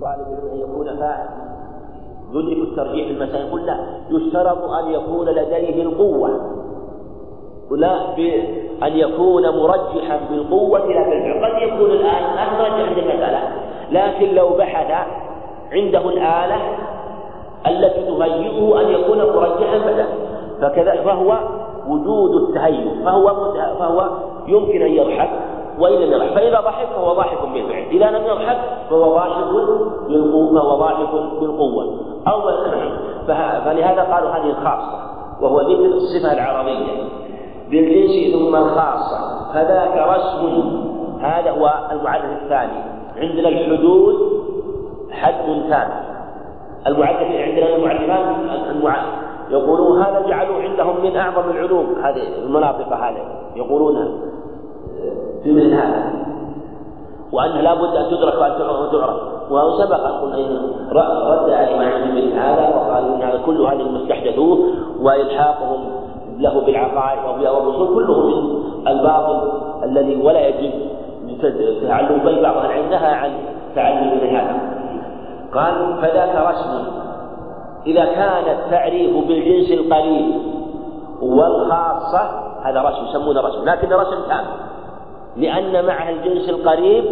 طالب العلم أن يكون فاهم يدرك الترجيح في المسائل. يقول لا يشترط أن يكون لديه القوة ولا بأن يكون مرجحا بالقوة لا بالفعل قد يكون الآن أخرج عند المسألة لكن لو بحث عنده الآلة التي تهيئه أن يكون مرجحا فلا. فكذا فهو وجود التهيؤ فهو فهو يمكن أن يضحك وإن لم يضحك فإذا ضحك فهو ضاحك بالفعل. إذا لم يضحك فهو ضاحك بالقوة فهو ضاحك بالقوة. أو فلهذا قالوا هذه الخاصة وهو ذكر الصفة العربية. بالجنس ثم الخاصة فذاك رسم. هذا هو المعرف الثاني. عندنا الحدود حد تام المعرف عندنا المعرفات المعرف يقولون هذا جعلوا عندهم من أعظم العلوم. هذه المناطق هذه. يقولون في مثل هذا. وأنها لا بد أن تدرك وأن تعرف وهو سبق أن رد على ما عندهم من هذا وقالوا إن هذا كل هذا المستحدثوه وإلحاقهم له بالعقائد والرسول كله من الباطل الذي ولا يجب تعلم بل بعض العلم نهى عن تعلم مثل هذا. قال فذاك رسم. إذا كان التعريف بالجنس القريب والخاصة هذا رسم يسمونه رسم لكن رسم تام لأن معه الجنس القريب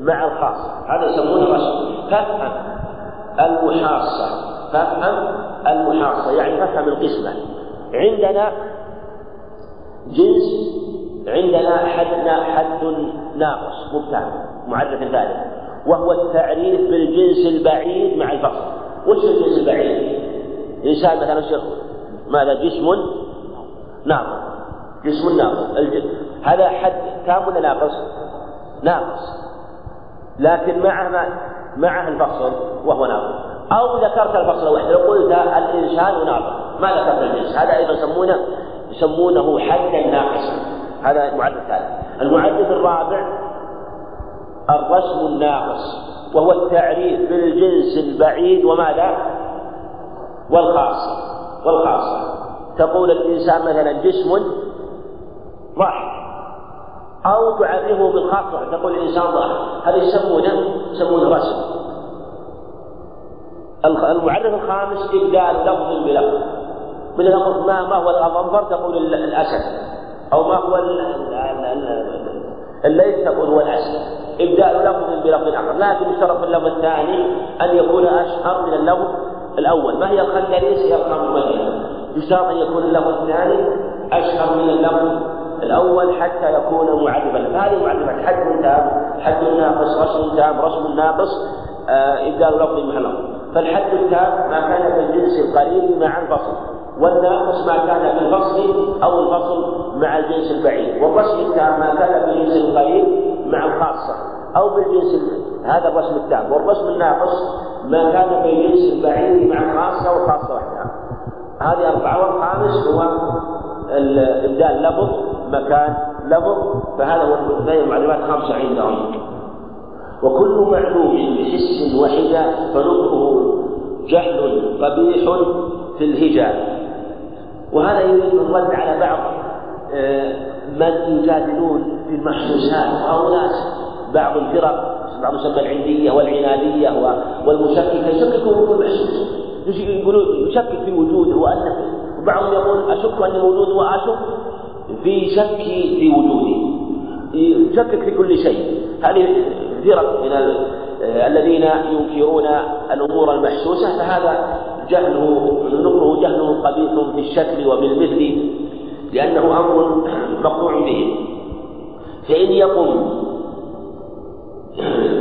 مع الخاص. هذا يسمونه رسم فافهم المحاصة. فافهم المحاصة. يعني فافهم القسمة. عندنا جنس عندنا حد حد ناقص. مبتدأ. معرف ثالث وهو التعريف بالجنس البعيد مع الفصل. وش الجنس البعيد؟ إنسان مثلا شيخ ماذا؟ جسم ناقص. جسم ناقص. هذا حد تام ولا ناقص؟ ناقص لكن معه معه الفصل وهو ناقص. أو ذكرت الفصل وحده لو قلت الإنسان ناقص. ما ذكرت الجنس هذا أيضا يسمونه يسمونه حدا ناقصا هذا المعرف الثالث المعرف الرابع الرسم الناقص وهو التعريف بالجنس البعيد وماذا؟ والخاصة والخاصة تقول الإنسان مثلا جسم أو تعرفه بالخاصة تقول الإنسان ضاحك هذا يسمونه يسمونه رسم. المعرف الخامس إبدال لفظ بلفظ بلفظ ما ما هو الغضنفر تقول الأسد. أو ما هو الليث تقول هو الأسد. إبدال لفظ بلفظ آخر. لكن يشترط اللفظ الثاني أن يكون أشهر من اللفظ الأول. ما هي الخندريس هي المدينة يشترط أن يكون اللفظ الثاني أشهر من اللفظ الأول حتى يكون معرفا فهذه المعرفات حد تام حد ناقص رسم تام رسم ناقص آه إبدال لفظ محل فالحد التام ما كان في الجنس القريب مع الفصل والناقص ما كان في الفصل أو الفصل مع الجنس البعيد والرسم التام ما كان في الجنس القريب مع الخاصة أو بالجنس هذا الرسم التام والرسم الناقص ما كان في الجنس البعيد مع الخاصة والخاصة وحدها. هذه أربعة والخامس هو إبدال لفظ مكان لفظ فهذا هو المعلومات خمسة عندهم وكل معلوم بحس وحدة فنطقه جهل قبيح في الهجاء. وهذا يريد الرد على بعض آه، من يجادلون في المحسوسات وهؤلاء بعض الفرق بعض يسمى العندية والعنادية والمشككة يشككوا في المحسوس. يقولون يشكك في وجوده وأنه وبعضهم يقول أشك أني موجود وأشك. في شكي في وجودي يشكك في كل شيء. هذه فرق من الذين ينكرون الأمور المحسوسة فهذا جهله نقره جهله قبيح في الشكل وبالمثل لأنه أمر مقطوع به. فإن يقم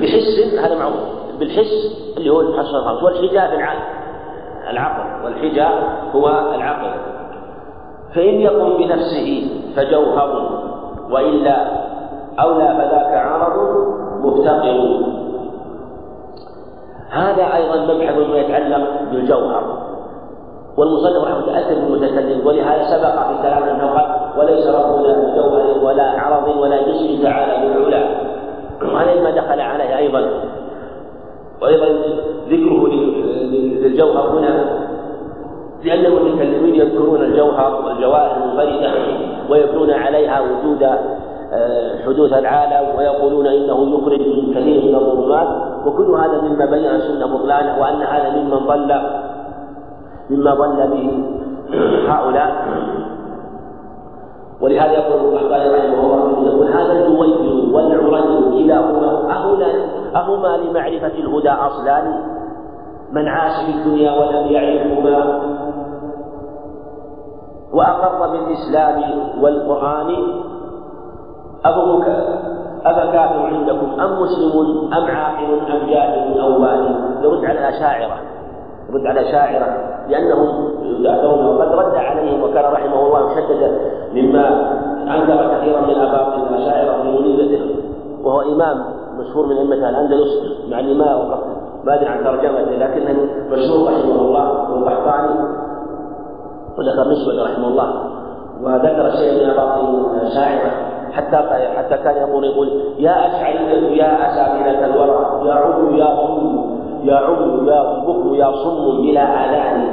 بحس هذا معروف بالحس اللي هو الحس الخاص والحجاب العقل والحجاب هو العقل. فإن يقم بنفسه فجوهر وإلا أولى فذاك عرض مفتقر. هذا أيضا مبحث ما يتعلق بالجوهر. والمصنف رحمه الله تأثر بالمتكلم ولهذا سبق في كلام أنه قال وليس ربنا بجوهر ولا عرض ولا جسم تعالى بالعلا. وهذا ما دخل عليه أيضا. وأيضا ذكره للجوهر هنا لأن المتكلمين يذكرون الجوهر والجواهر المنفردة ويبنون عليها وجود آه، حدوث العالم ويقولون إنه يخرج من كثير من الظلمات. وكل هذا مما بين السنة بطلانه وأن هذا ممن ضل مما ضل به هؤلاء. ولهذا يقول القحطاني رحمه الله يقول هذا الجويبر والعري كلاهما أهما لمعرفة الهدى أصلان من عاش في الدنيا ولم يعرفهما. وأقر بالإسلام والقرآن. أبو أفكافر عندكم أم مسلم أم عاقل أم جاهل أو والي يرد على الأشاعرة يرد على الأشاعرة لأنهم يدافعون وقد رد عليهم وكان رحمه الله مشددا مما أنكر كثيرا من أباطيل الأشاعرة في منيبته وهو إمام مشهور من أئمة الأندلس مع ما ما أدري عن ترجمته لكنه مشهور رحمه الله والقحطاني وذكر نسبة رحمه الله وذكر شيئا من أباطيل الأشاعرة حتى حتى كان يقول يقول يا أشعرية يا أسافلة الورى يا عم يا صم يا عم يا بكم يا صم بلا آذان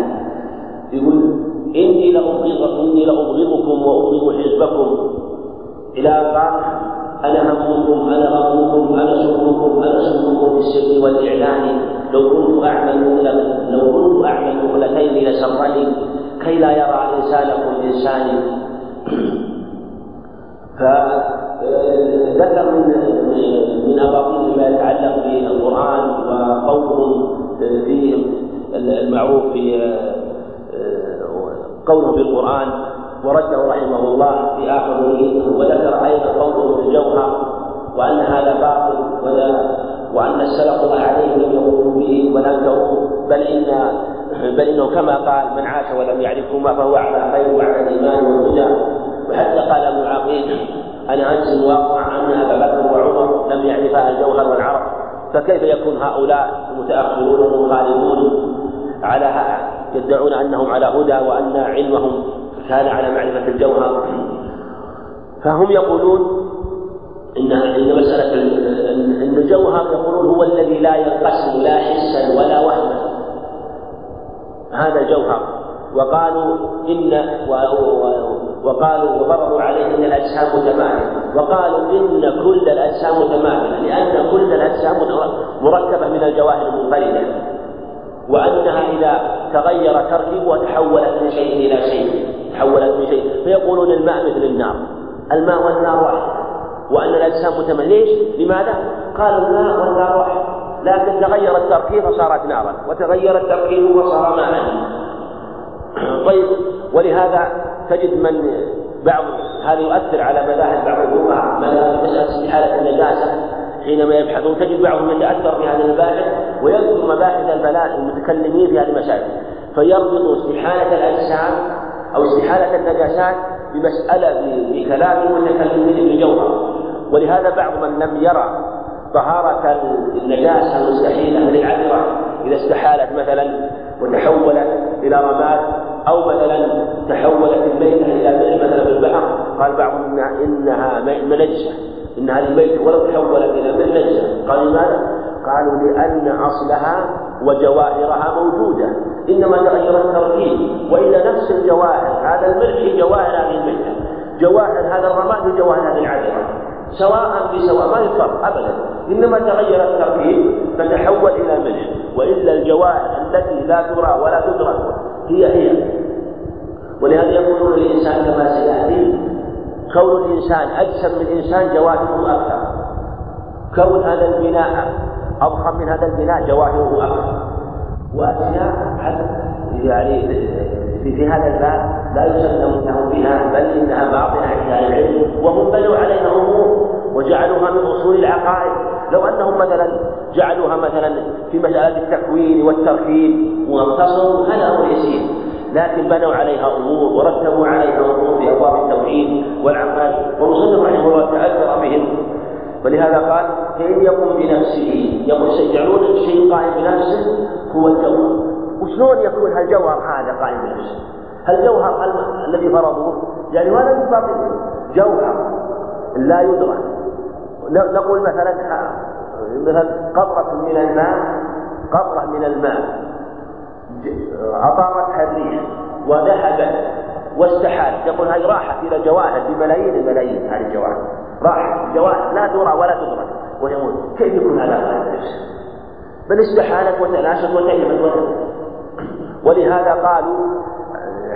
يقول إني لأبغض إني لأبغضكم وأبغض حزبكم إلى قال أنا همكم أنا غمكم أنا سركم أنا سركم في السر والإعلان لو كنت أعمل لو كنت أعمل مهلتين لسرني كي لا يرى إنسانكم إنساني فذكر من من أباطيل ما يتعلق بالقرآن وقولهم في المعروف في قوله في القرآن ورده رحمه الله في آخر وذكر أيضا قوله في الجوهر وأن هذا باطل وأن السلف عليه لم يقولوا به ونكروا بل إن بل إنه كما قال من عاش ولم يعرفهما فهو على خير وعلى الإيمان والهدى. وحتى قال ابن العقيل أنا أنزل واقع أن أبا بكر وعمر لم يعرفا الجوهر والعرب فكيف يكون هؤلاء المتأخرون المخالفون على يدعون أنهم على هدى وأن علمهم كان على معرفة الجوهر؟ فهم يقولون إن إن مسألة أن الجوهر يقولون هو الذي لا ينقسم لا حسا ولا وهما. هذا جوهر. وقالوا إن وقالوا وفرضوا عليه أن الأجسام متماثلة وقالوا إن كل الأجسام متماثلة لأن كل الأجسام مركبة من الجواهر المنفردة. وأنها إذا تغير تركيبها تحولت من شيء إلى شيء تحولت من شيء. فيقولون الماء مثل النار. الماء والنار واحد. وأن الأجسام متماثلة ليش؟ لماذا؟ قالوا الماء والنار واحد. لكن تغير التركيب فصارت نارا وتغير التركيب فصار ماء طيب ولهذا تجد من بعض هذا يؤثر على مذاهب بعض الفقهاء مسألة استحالة النجاسة حينما يبحثون تجد بعضهم يتأثر في هذه المباحث ويذكر مباحث البلاء المتكلمين في هذه المسائل فيربط استحالة الأجسام أو استحالة النجاسات بمسألة بكلام المتكلمين بجوهر. ولهذا بعض من لم يرى طهارة النجاسة المستحيلة للعذرة إذا استحالت مثلا وتحولت إلى رماد أو مثلا تحولت الميتة إلى ملح مثلا في البحر قال بعضهم إنها منجسة إن هذه الميتة ولو تحولت إلى ملح نجسة قال لماذا؟ قالوا لأن أصلها وجواهرها موجودة إنما تغير التركيب وإلى نفس الجواهر هذا الملح جواهر هذه الميتة جواهر هذا الرماد هي جواهر هذه العذرة سواء بسواء ما يفرق أبدا إنما تغير التركيب فتحول إلى ملح وإلا الجواهر التي لا ترى ولا تدرك هي هي. ولهذا يقولون الإنسان كما سيأتي كون الإنسان أجسم من الإنسان جواهره أكثر. كون هذا البناء أضخم من هذا البناء جواهره أكثر. وأشياء يعني في, في هذا الباب لا يسلم لهم بها بل إنها باطنة عند العلم وهم بنوا عليها وجعلوها من أصول العقائد. لو أنهم مثلا جعلوها مثلا في مسألة التكوين والتركيب واقتصروا هذا أمر يسير لكن بنوا عليها أمور ورتبوا عليها أمور في أبواب التوحيد والعقائد. والمصنف رحمه الله تأثر بهم. ولهذا قال فإن يقوم بنفسه يقول سيجعلون الشيء قائم بنفسه هو الجوهر. وشلون يكون هالجوهر هذا قائم بنفسه؟ هالجوهر الذي فرضوه؟ يعني هذا من باطل. جوهر لا يدرك. نقول مثلا مثلا قطرة من الماء قطرة من الماء. أطارتها الريح وذهبت واستحالت يقول هذه راحت إلى جواهر بملايين الملايين هذه الجواهر راحت جواهر لا ترى ولا تدرك ويقول كيف يكون هذا؟ بنفسه؟ بل استحالت وتلاشت وتيمت ولهذا قالوا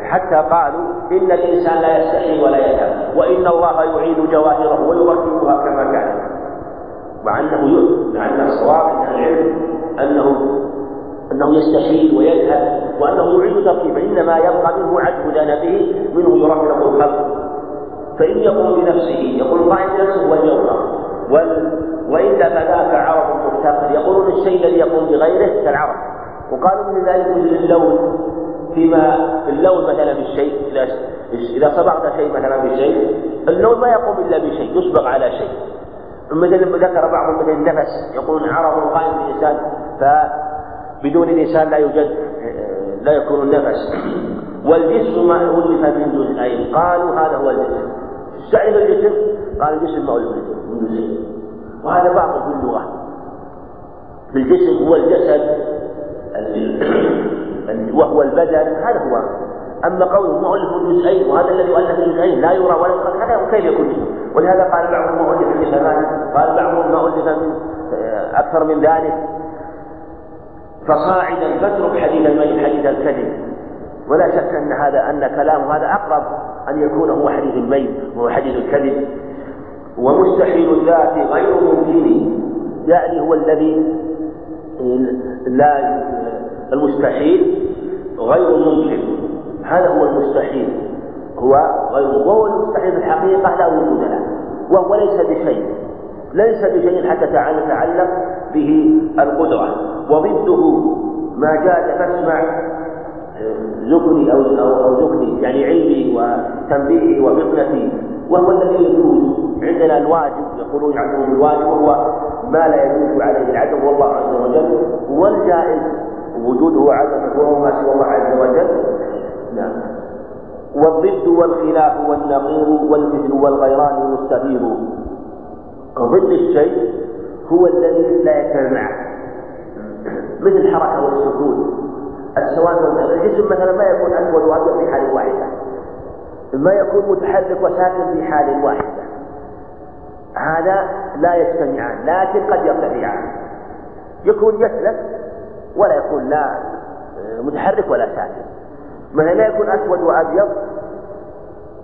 حتى قالوا إن الإنسان لا يستحي ولا يذهب وإن الله يعيد جواهره ويركبها كما كان. مع أنه مع أن الصواب من العلم أنه أنه يستحيل ويذهب وأنه يعيد تركيبه إنما يبقى منه عجب جانبه منه يركب الخلق. فإن يقوم بنفسه يقول قائم بنفسه والجوهر وإلا فذاك عرض مفتقر يقولون الشيء الذي يقوم بغيره كالعرض وقالوا من ذلك مثل اللون فيما اللون مثلا بالشيء إذا إذا صبغت شيء مثلا بشيء اللون ما يقوم إلا بشيء يصبغ على شيء. مثل ذكر بعضهم مثل النفس يقولون عرض قائم بالإنسان فبدون الإنسان لا يوجد لا يكون النفس. والجسم ما ألف من جزئين قالوا هذا هو الجسم. تعرف الجسم؟ قال الجسم ما ألف من جزئين وهذا باطل في اللغة. الجسم هو الجسد وهو البدن هذا هو. أما قوله مؤلف جزئين وهذا الذي ألف جزئين لا يرى ولا يدرك هذا كيف يكون؟ ولهذا قال بعضهم مؤلف ألف من أكثر من ذلك. فصاعدا فاترك حديث الميت حديث الكذب. ولا شك أن هذا أن كلام هذا أقرب أن يكون هو حديث الميت وهو حديث الكذب. ومستحيل الذات غير ممكن يعني هو الذي لا المستحيل غير ممكن. هذا هو المستحيل. هو غير وهو المستحيل في الحقيقة لا وجود له. وهو ليس بشيء. ليس بشيء حتى تعلق به القدرة. وضده ما جاء فاسمع ذكري أو أو ذكري يعني علمي وتنبيهي وفطنتي وهو الذي يجوز عندنا الواجب يقولون عندهم الواجب وهو ما لا يجوز عليه العدم والله عز وجل والجائز وجوده عدم وهو ما سوى الله عز وجل. نعم. والضد والخلاف والنقيض والمثل والغيران مستفيض ضد الشيء هو الذي لا يجتمع مثل الحركة والسكون. السواد الجسم مثلا ما يكون أسود وأبيض في حال واحدة. ما يكون متحرك وساكن في حال واحدة. هذا لا يجتمعان لكن قد يرتفعان. يكون يسلك ولا يكون لا متحرك ولا ساكن. مثلا لا يكون أسود وأبيض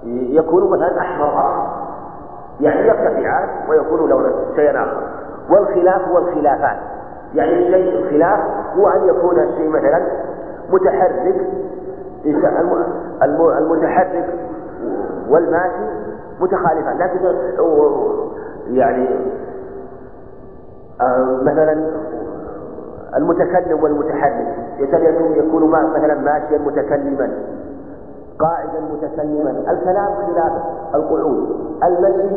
يكون مثلا أحمر يعني يرتفعان ويكون لون شيئا آخر. والخلاف هو الخلافات. يعني الشيء الخلاف هو أن يكون الشيء مثلا متحرك المتحرك والماشي متخالفان. لكن يعني آه، مثلا المتكلم والمتحرك يكون مثلا ماشيا متكلما. قاعدا متكلما الكلام خلاف القعود. المشي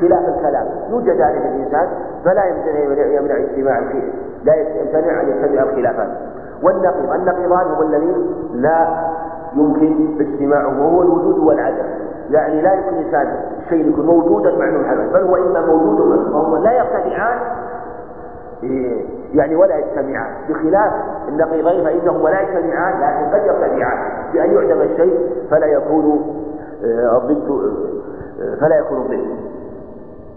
خلاف الكلام. يوجد ذلك الإنسان فلا يمنع اجتماع لا يمتنع أن يتبع الخلافات. والنقيض. النقيضان هم الذين لا يمكن اجتماعهم وهو الوجود والعدم. يعني لا يمكن انسان شيء يكون موجودا مع انه بل هو إما موجود فهو لا يرتفعان إيه، يعني ولا يجتمعان. بخلاف النقيضين فانهما لا يجتمعان لكن قد يرتفعان بأن يعدم الشيء فلا يكون آه، ضد آه، فلا يكون ضد.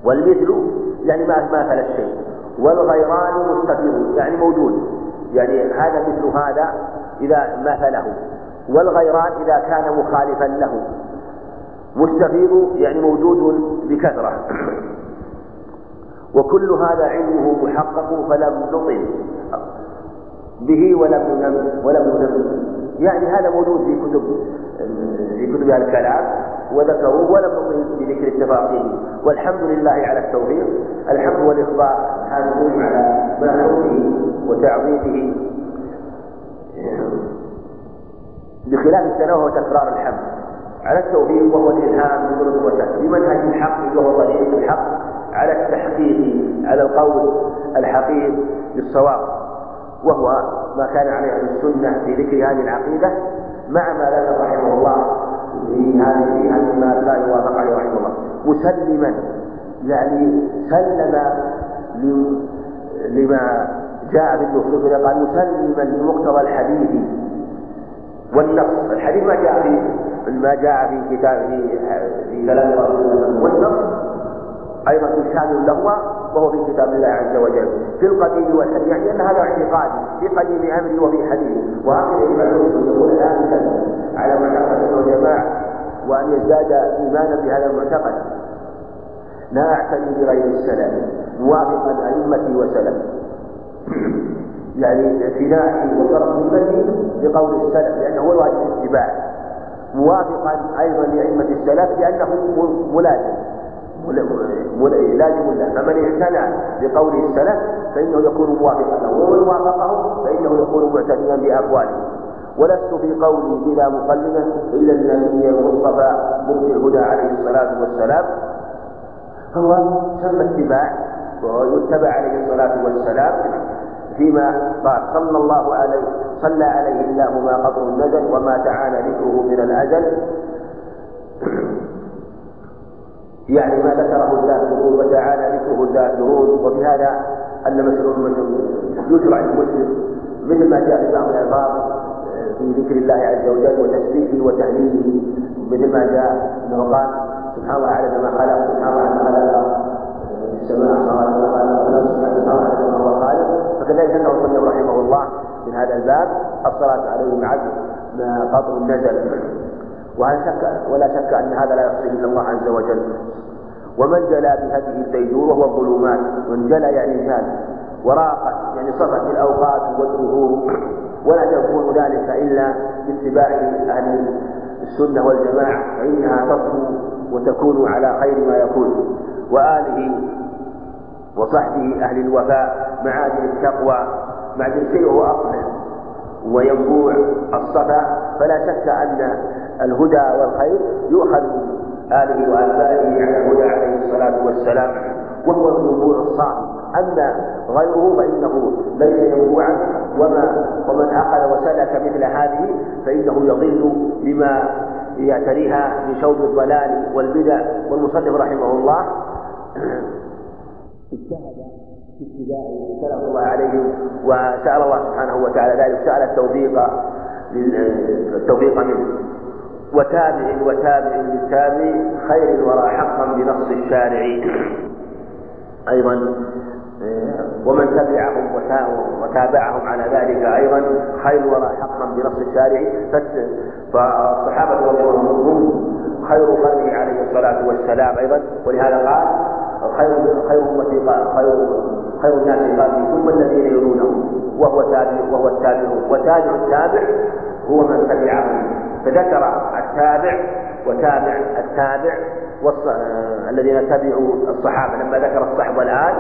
والمثل يعني ما ماثل الشيء. والغيران مستقيم يعني موجود. يعني هذا مثل هذا إذا مثله. والغيران إذا كان مخالفا له. مستفيض يعني موجود بكثرة. وكل هذا علمه محقق فلم نطل به ولم ننم ولم ننم يعني هذا موجود في كتب في كتب الكلام وذكروا ولم نطل بذكر التفاصيل. والحمد لله على التوفيق الحمد والإخبار حاسبون على ما حوله وتعظيمه. بخلاف التنوه وتكرار الحمد. على التوفيق وهو الإلهام بمنهج الحق وهو طريق الحق. على التحقيق على القول الحقيق للصواب وهو ما كان عليه أهل السنة في ذكر هذه العقيدة مع ما ذكر رحمه الله في هذه ما لا يوافق عليه رحمه الله. مسلما يعني سلم لما جاء في النصوص قال مسلما لمقتضى الحديث والنص. الحديث ما جاء في ما جاء في كتاب في, في كلام رسول الله والنص أيضا إرشاد له وهو في كتاب الله عز وجل. في القديم والحديث يعني أن هذا اعتقادي في قديم أمري وفي حديثي وهكذا يجب على المسلم أن يكون آمنا على معتقد السنة والجماعة وأن يزداد إيمانا بهذا المعتقد. لا أعتني بغير السلف موافقا أئمتي وسلفي يعني اعتنائي وصرف همتي بقول السلف لأنه هو الواجب الاتباع. موافقا أيضا لأئمة السلف لأنه ملازم لازم له فمن اعتنى بقول السلف فإنه يكون موافقا. له ومن وافقه فإنه يكون معتنيا بأقواله. ولست في قولي بلا مقلمة إلا النبي المصطفى مبدي الهدى عليه الصلاة والسلام. فهو سمى اتباع ويتبع عليه الصلاة والسلام فيما قال. صلى الله عليه صلى عليه الله ما قطر النزل وما تعالى ذكره من الأزل يعني ما ذكره الذاكرون وتعالى ذكره الذاكرون وفي هذا أن مشروع يشرع المسلم مثل ما جاء في بعض الألفاظ في ذكر الله عز وجل وتسبيحه وتهليله مثل ما جاء أنه قال سبحان الله على ما خلق سبحان الله على ما خلق السماء سبحان الله على ما هو خالق. فكذلك أنه رحمه الله من هذا الباب الصلاة عليه مع ما قطر نزل وهل شك ولا شك أن هذا لا يحصيه إلا الله عز وجل. ومن جلى بهذه الديجور وهو الظلمات من جلى يعني زال وراقت يعني صفت الأوقات والدهور ولا تكون ذلك إلا باتباع أهل السنة والجماعة فإنها تصفو وتكون على خير ما يكون. وآله وصحبه أهل الوفاء معادن التقوى معدن الشيء وهو أصله. وينبوع الصفا فلا شك أن الهدى والخير يؤخذ من آله وأتباعه على الهدى عليه الصلاة والسلام وهو النبوع الصافي أما غيره فإنه ليس ينبوعا وما ومن أخذ وسلك مثل هذه فإنه يضل بما يعتريها من شوب الضلال والبدع. والمصنف رحمه الله اجتهد سلف الله عليهم وسأل الله سبحانه وتعالى ذلك سأل التوفيق التوفيق منه. وتابع وتابع للتابع خير الورى حقا بنص الشارع. أيضا ومن تبعهم وتابعهم على ذلك أيضا خير الورى حقا بنص الشارع. فالصحابة رضي الله عنهم خير قرنه عليه الصلاة والسلام أيضا. ولهذا قال خير خير أمتي خير خير الناس قرني ثم الذين يلونهم وهو تابع وهو التابع وتابع التابع هو من تبعهم. فذكر التابع وتابع التابع الذين تبعوا الصحابة. لما ذكر الصحب والآل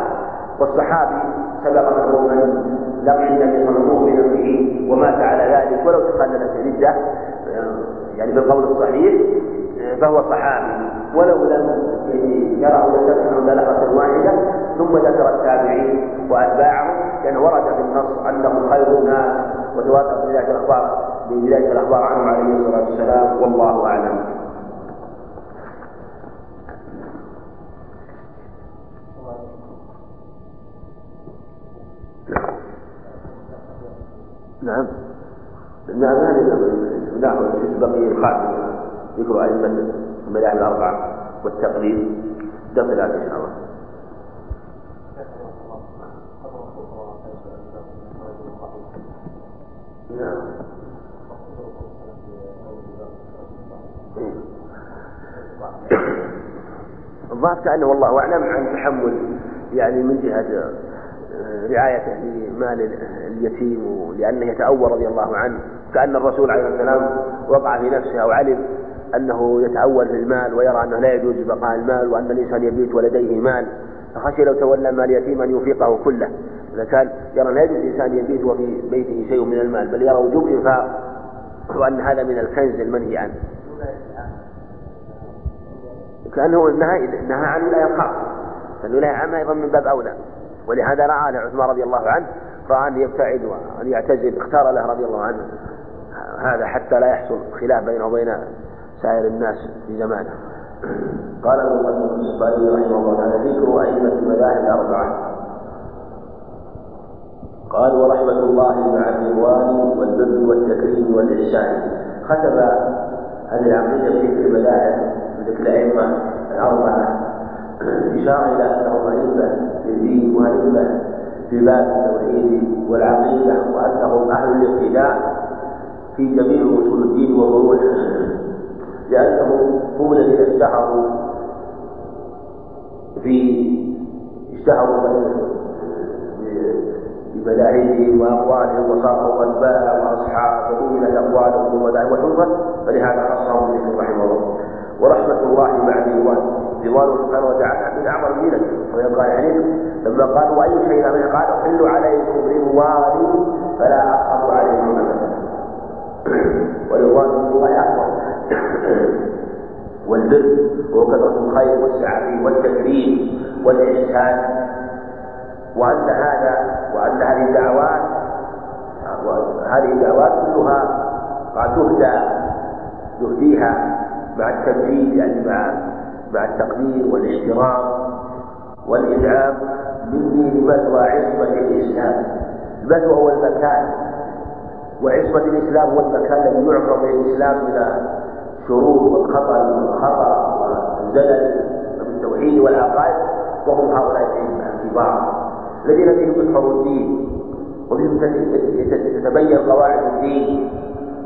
والصحابي سبق له من لقي النبي صلى الله عليه وسلم ومات على ذلك ولو تقللت ردة يعني بالقول الصحيح فهو صحابي ولو لم يره يستثنى لحظة واحدة ثم ذكر التابعين وأتباعهم لأنه ورد في النص أنهم خير الناس وتواتر بذلك الأخبار بذلك الأخبار عنه عليه الصلاة والسلام والله أعلم. نعم. نعم هذه نعم بقي الخاتمة ذكر أئمة المذاهب الأربعة والتقليد. درس الآن إن شاء الله. نعم. الظاهر كأنه والله أعلم عن تحمل يعني من جهة آه، رعايته لمال اليتيم لأنه يتأول رضي الله عنه كأن الرسول عليه السلام وقع في نفسه أو علم أنه يتأول في المال ويرى أنه لا يجوز بقاء المال وأن الإنسان يبيت ولديه مال. فخشي لو تولى مال يتيم أن ينفقه كله. إذا كان يرى لا يجوز الإنسان يبيت وفي بيته شيء من المال بل يرى وجوب إنفاق وأن هذا من الكنز المنهي عنه. كأنه نهى نهى عن الولاية الخاصة فالولاية العامة أيضا من باب أولى. ولهذا رأى عثمان رضي الله عنه رأى أن يبتعد وأن يعتزل اختار له رضي الله عنه. هذا حتى لا يحصل خلاف بينه وبين سائر الناس في زمانه. قال المصنف البخاري رحمه الله تعالى ذكر أئمة المذاهب الأربعة قال ورحمة الله مع الرضوان والبر والتكريم والإحسان. ختم هذه العقيدة بذكر المذاهب بذكر الأئمة الأربعة. إشارة إلى أنهم أئمة في الدين وأئمة في باب التوحيد والعقيدة وأنهم أهل الاقتداء في جميع أصول الدين وفروعه لأنهم هم الذين اشتهروا في اشتهروا بمذاهبهم وأقوالهم وصاروا أتباع وأصحاب وضمنت أقوالهم ومذاهب وحفظت فلهذا خصهم بذكر رحمه الله ورحمة الله مع الرضوان رضوانه سبحانه وتعالى من أعظم المنن ويبقى عليكم لما قالوا وأي شيء من قال أحل عليكم رضواني فلا أسخط عليكم أبدا. ورضوان الله أكبر. والبر وكثرة الخير والسعة والتكريم والإحسان. وأن هذا وأن هذه الدعوات هذه الدعوات كلها قد تهدى يهديها مع التمجيد يعني مع مع التقدير والاحترام والإنعام من بدوى عصمة الإسلام. البدوى هو المكان وعصمة الإسلام هو المكان الذي يعصم الإسلام من الشرور والخطأ والخطأ والزلل بالتوحيد والعقائد وهم هؤلاء الكبار الذين بهم يحفظ الدين وبهم تتبين قواعد الدين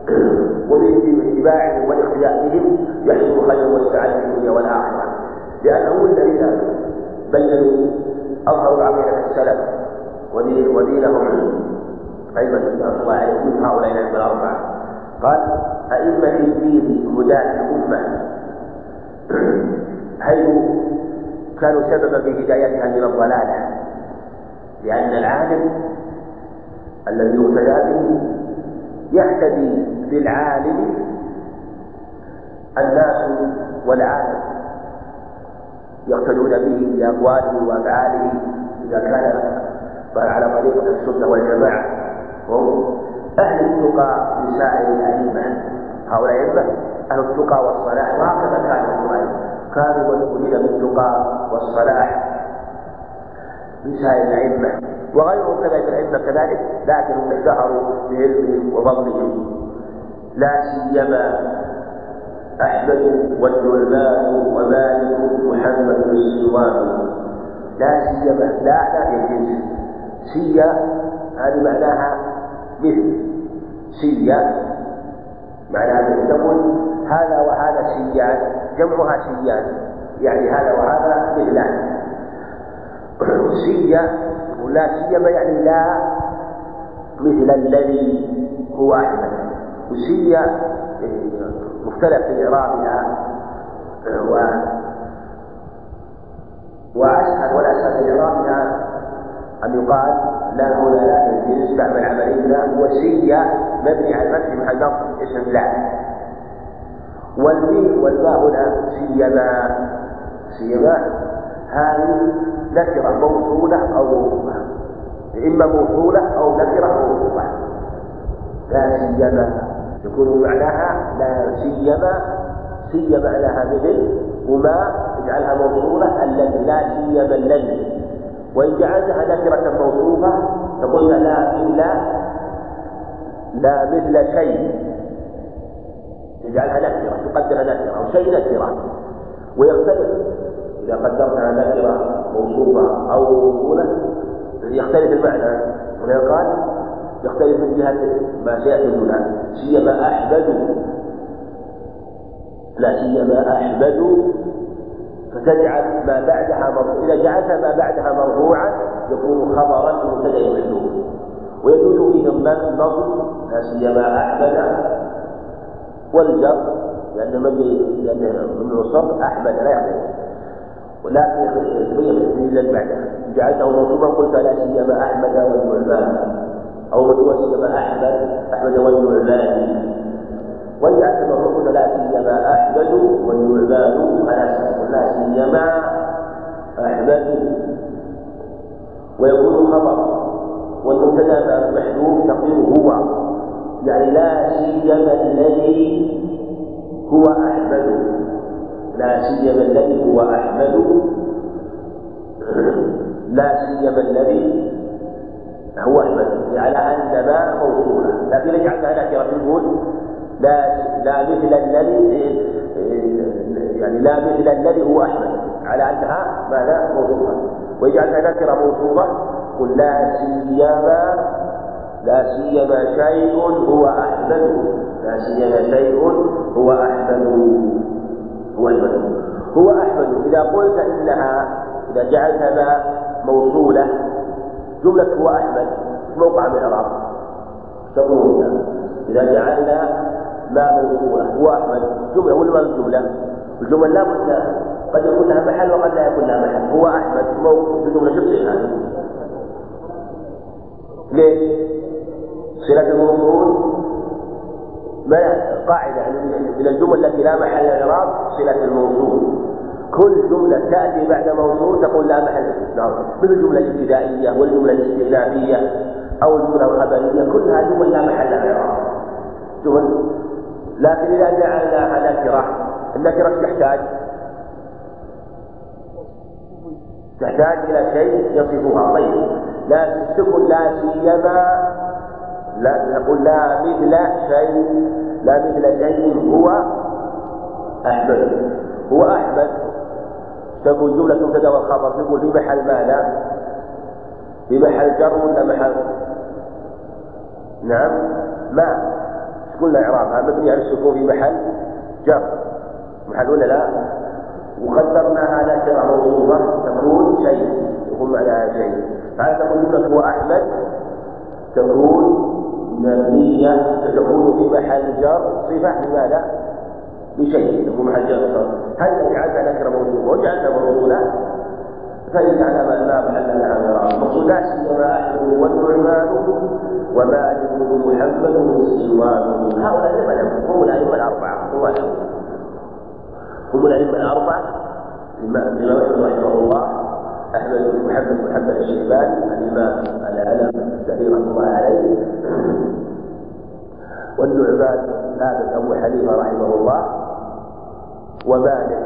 وباتباعهم والاقتداء بهم يحصل الخير والسعادة في الدنيا والآخرة. لأنهم الذين بينوا أظهروا عقيدة السلف ودينهم أيضا الله عليهم هؤلاء الأئمة الأربعة. قال أئمة الدين هداة الأمة حيث كانوا سببا في هدايتها من الضلالة؟ لأن العالم الذي يقتدى به يهتدي بالعالم الناس والعالم. يقتدون به بأقواله وأفعاله إذا كان على طريقة السنة والجماعة. وهم أهل التقى لسائر الأئمة هؤلاء الأئمة أهل التقى والصلاح وهكذا كانوا كانوا مسؤولين بالتقى والصلاح من سائر الأئمة. وغيرهم كذلك الأئمة كذلك لكنهم اشتهروا بعلمهم وفضلهم. لا سيما أحمد والنعمان ومالك محمد بن سلوان لا سيما لا لا الجنس سيا هذه معناها مثل سيا. معناها مثل تقول هذا وهذا سيان جمعها سيان يعني هذا وهذا مثلان سيا. ولا سيما يعني لا مثل الذي هو أحمد وسيا مختلف في إعرابها. و وأسهل والأسهل في إعرابها أن يقال لا هنا لا الجنس تعمل عملية وسيا مبني على الفتح محل نصب اسم لا. والميم والباء هنا سيما سيما هذه نكرة موصولة أو موصوفة إما موصولة أو نكرة موصوفة لا سيما يكون معناها لا سيما سيما معناها مثل وما اجعلها موصولة الذي لا سيما الذي وإن جعلتها نكرة موصوفة تقول لا إلا لا مثل شيء. تجعلها نكرة تقدرها نكرة أو شيء نكرة ويختلف إذا قدرتها نكرة موصوفة أو موصولة يختلف المعنى هنا قال يختلف من جهة ما سيأتي هنا سيما أحمد. لا سيما أحمد. فتجعل ما بعدها مرفوع إذا جعلت ما بعدها مرفوعا يكون خبرا لمبتدأ محذوف ويجوز فيه النصب لا سيما أحمد والجر لأن من لأن من الصرف أحمد لا يختلف ولكن تبين إلا بعده جعلته منصوبا قلت لا سيما أحمد والنعمان. أو هو سيما أحمد أحمد والنعمان. وان جعلت مرفوعا لا سيما أحمد والنعمان. لا سيما. احمد ويكون خبر والمبتدأ محذوف تقديره هو يعني لا سيما الذي هو أحمد. لا سيما الذي هو أحمد. لا سيما الذي هو أحمد. على أن ما موصولة لكن جعلنا نكرة نقول لا لا مثل الذي يعني لا مثل الذي هو أحمد. على أنها ماذا؟ موصولة ويجعلها نكرة موصوفة قل لا سيما لا سيما شيء هو أحمد لا سيما شيء هو أحمد هو أحمد هو أحمد إذا قلت إنها إذا جعلتها موصولة جملة هو أحمد موقع من الإعراب تقول إذا جعلنا ما موصولة هو أحمد جملة ولا الجملة؟ الجمل لا بد قد يكون لها محل وقد لا يكون لها محل. هو أحمد في جملة شو هذه ليش؟ صلة الموصول ما قاعدة يعني من الجمل التي لا محل إعراب صلة الموصول كل جملة تأتي بعد موصول تقول لا محل نعم مثل الجملة الابتدائية والجملة الاستئنافية أو الجملة الخبرية كلها جمل لا محل إعراب جمل. لكن إذا جعلناها نكرة النكرة تحتاج تحتاج إلى شيء يصفها. طيب لا تكن لا سيما لا نقول لا مثل شيء لا مثل شيء هو أحمد. هو أحمد. تقول جملة مبتدأ والخبر تقول في محل ماذا؟ في محل جر ولا محل؟ نعم. ما؟ قلنا إعرابها مبني على السكون في محل جر. محل ولا لا؟ وقدرناها نكرة موصوفة تكون شيء يكون معناها فهذا تقول هو أحمد؟ تكون مبنية تكون في محل جر صفة لماذا؟ لشيء يكون محل جر هل جعلنا نكرة موصوفة وجعلنا موصولة فإن على ما لا محل لها من المقصود لا سيما أحمد والنعمان ومالك ومحمد وسلمان هؤلاء لم هم الأئمة الأربعة. هم الأئمة الأربعة. الإمام أحمد رحمه الله. أحمد بن محمد بن محمد الشيباني الإمام العلم رحمه الله عليه. والنعمان ثابت أبو حنيفة رحمه الله ومالك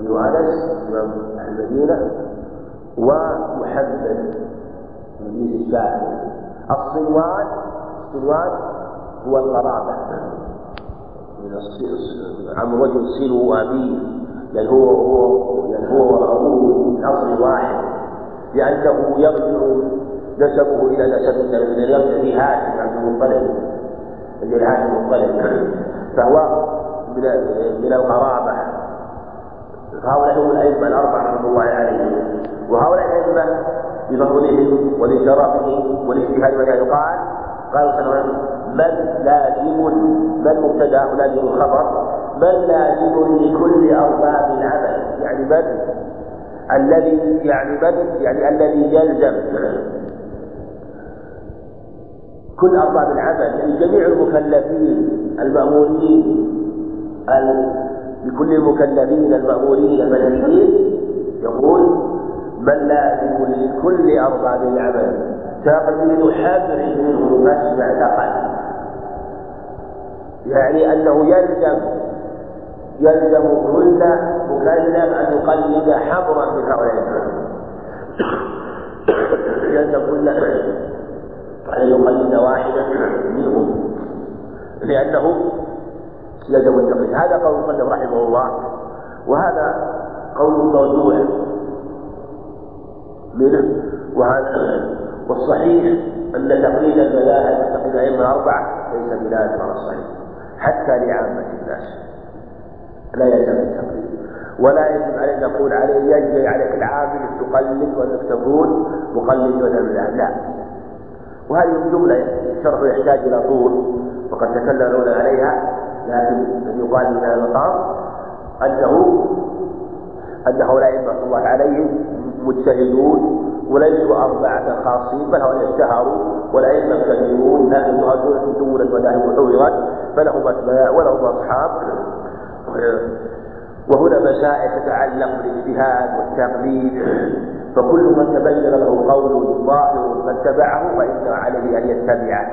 بن أنس إمام المدينة. ومحمد بن الشافعي الصنوان الصنوان هو القرابة. من عم رجل سلو أبيه لأن هو هو لأن هو وأبوه من أصل واحد لأنه يرجع نسبه إلى نسب النبي يرجع في هاشم عبد المطلب اللي هاشم المطلب. فهو من من القرابة. هؤلاء هم الأئمة الأربعة رحمة الله عليهم. وهؤلاء الأئمة بفضلهم ولشرفهم ولإجتهاد ما يقال قال صلى الله عليه وسلم من لازم من مبتدأ لازم الخبر من لازم لكل ارباب العمل. يعني من الذي يعني من يعني الذي يلزم كل ارباب العمل. يعني جميع المكلفين المأمورين لكل المكلفين المأمورين المنهيين يقول من لازم لكل ارباب العمل. تقليد حذر منه فاسمع لقد يعني أنه يلزم يلزم كل مكلف أن يقلد حبرا من هؤلاء يلزم كل أن يقلد واحدا منهم. لأنه يلزم التقليد. هذا قول المصنف رحمه الله وهذا قول موضوع منه. وهذا والصحيح أن تقليد المذاهب تقليد الأئمة الأربعة ليس بلازم على الصحيح حتى لعامة الناس. لا يلزم التقليد. ولا يجب عليك نقول عليه يجب عليك العامل تقلد وأنك تكون مقلد المذاهب لا. وهذه الجملة شرح يحتاج إلى طول وقد تكلمون عليها لكن يقال من هذا المقام أنه أن هؤلاء رحمة الله عليهم مجتهدون وليسوا أربعة خاصين بل هؤلاء اشتهروا والأئمة كثيرون لكن مهاجرة دولت مذاهب حورت فلهم أتباع ولهم أصحاب. وهنا مسائل تتعلق بالاجتهاد والتقليد. فكل من تبين له قول ظاهر فاتبعه فإن عليه أن يتبعه.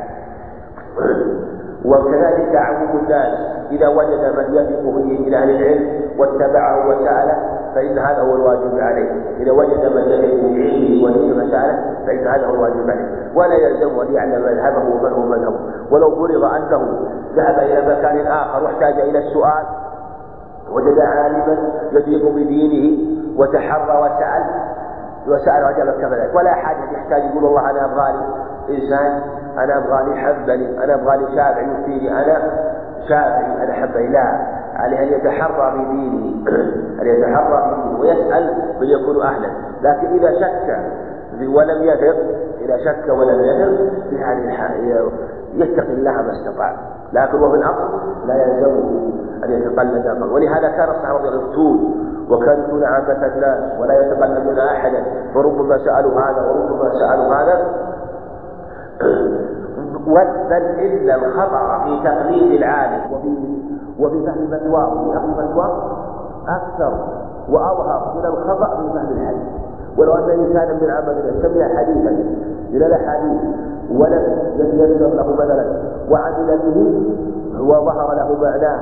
وكذلك عموم الناس إذا وجد من يثق به من أهل العلم واتبعه وسأله فإن هذا هو الواجب عليه. إذا وجد من يثق بعلمه ودين مسألة فإن هذا هو الواجب عليه. ولا يلزم أن يعلم مذهبه ومن هو مذهبه. ولو فرض أنه ذهب إلى مكان آخر واحتاج إلى السؤال وجد عالما يثق بدينه وتحرى وسأل وسأل وجاب كذلك ولا حاجة يحتاج يقول والله أنا أبغى لي إنسان أنا أبغى لي حبني أنا أبغى لي شافعي يفتيني أنا شافعي أنا حبني لا عليه أن يتحرى في دينه أن يتحرى في دينه ويسأل من يكون أهلا. لكن إذا شك ولم يثق إذا شك ولم يثق في هذه يتقي الله ما استطاع. لكن وفي الأصل لا يلزمه أن يتقلد أقل ولهذا كان الصحابة يغفتون وكانوا يؤتون عامة الناس ولا يتقلدون أحدا. فربما سألوا هذا وربما سألوا هذا. بل إن الخطأ في تقليد العالم وفي وفي فهم فتواه وفي أخذ أكثر وأظهر من الخطأ في فهم الحديث. ولو أن إنسانا من عمل سمع حديثا من الأحاديث ولم يتيسر له مثلا وعمل به وظهر له معناه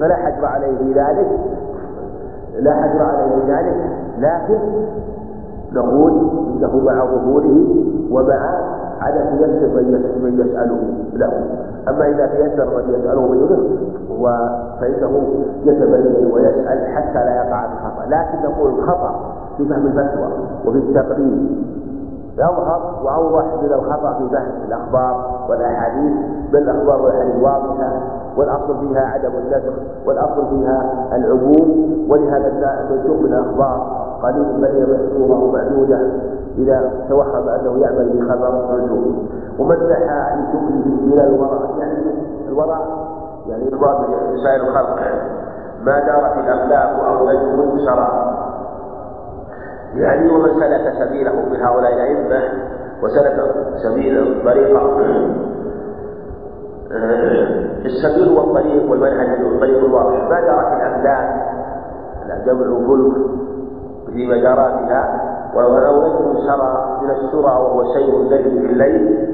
فلا حجر عليه ذلك لا حجر عليه ذلك. لكن نقول إنه مع ظهوره ومع عدم تيسر من يسأله له. أما إذا تيسر من يسأله يظهر فإنه يتبين ويسأل حتى لا يقع خطأ لكن نقول الخطأ في فهم الفتوى وفي التقليد يظهر وأوضح من الخطأ في فهم الأخبار والأحاديث بل الأخبار والأحاديث واضحة والأصل فيها عدم النسخ والأصل فيها العموم ولهذا المنسوخ من الأخبار قليل بل هي محصورة ومعدودة إذا توهم أنه يعمل بخبر منسوخ ومن نحى لشكره من الوراء يعني الوراء يعني المراد سائر الخلق. ما دارت الأخلاق أو نجم سرى يعني ومن سلك سبيله من هؤلاء الأئمة وسلك سبيل طريقة السبيل والطريق والمنهج الطريق الواضح. ما دارت الأفلاك جمع فلك في مجاراتها ولو نجم سرى من السرى وهو سير النجم في الليل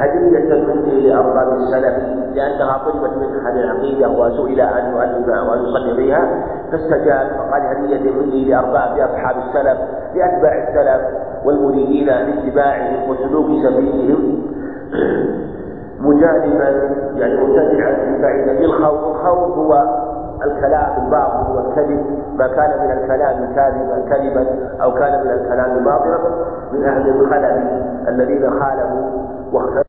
هدية مني لأرباب السلف لأنها طلبت من أهل العقيدة وسئل أن يؤلف وأن يصلي بها. فاستجاب فقال هدية مني لأرباب أصحاب السلف لأتباع السلف والمريدين لاتباعهم وسلوك سبيلهم. مجانبا يعني مبتدعا بعيدا بالخوف الخوف هو الكلام الباطل والكذب. ما كان من الكلام كاذبا كذبا أو كان من الكلام باطلا من أهل الخلل الذين خالفوا واختلفوا.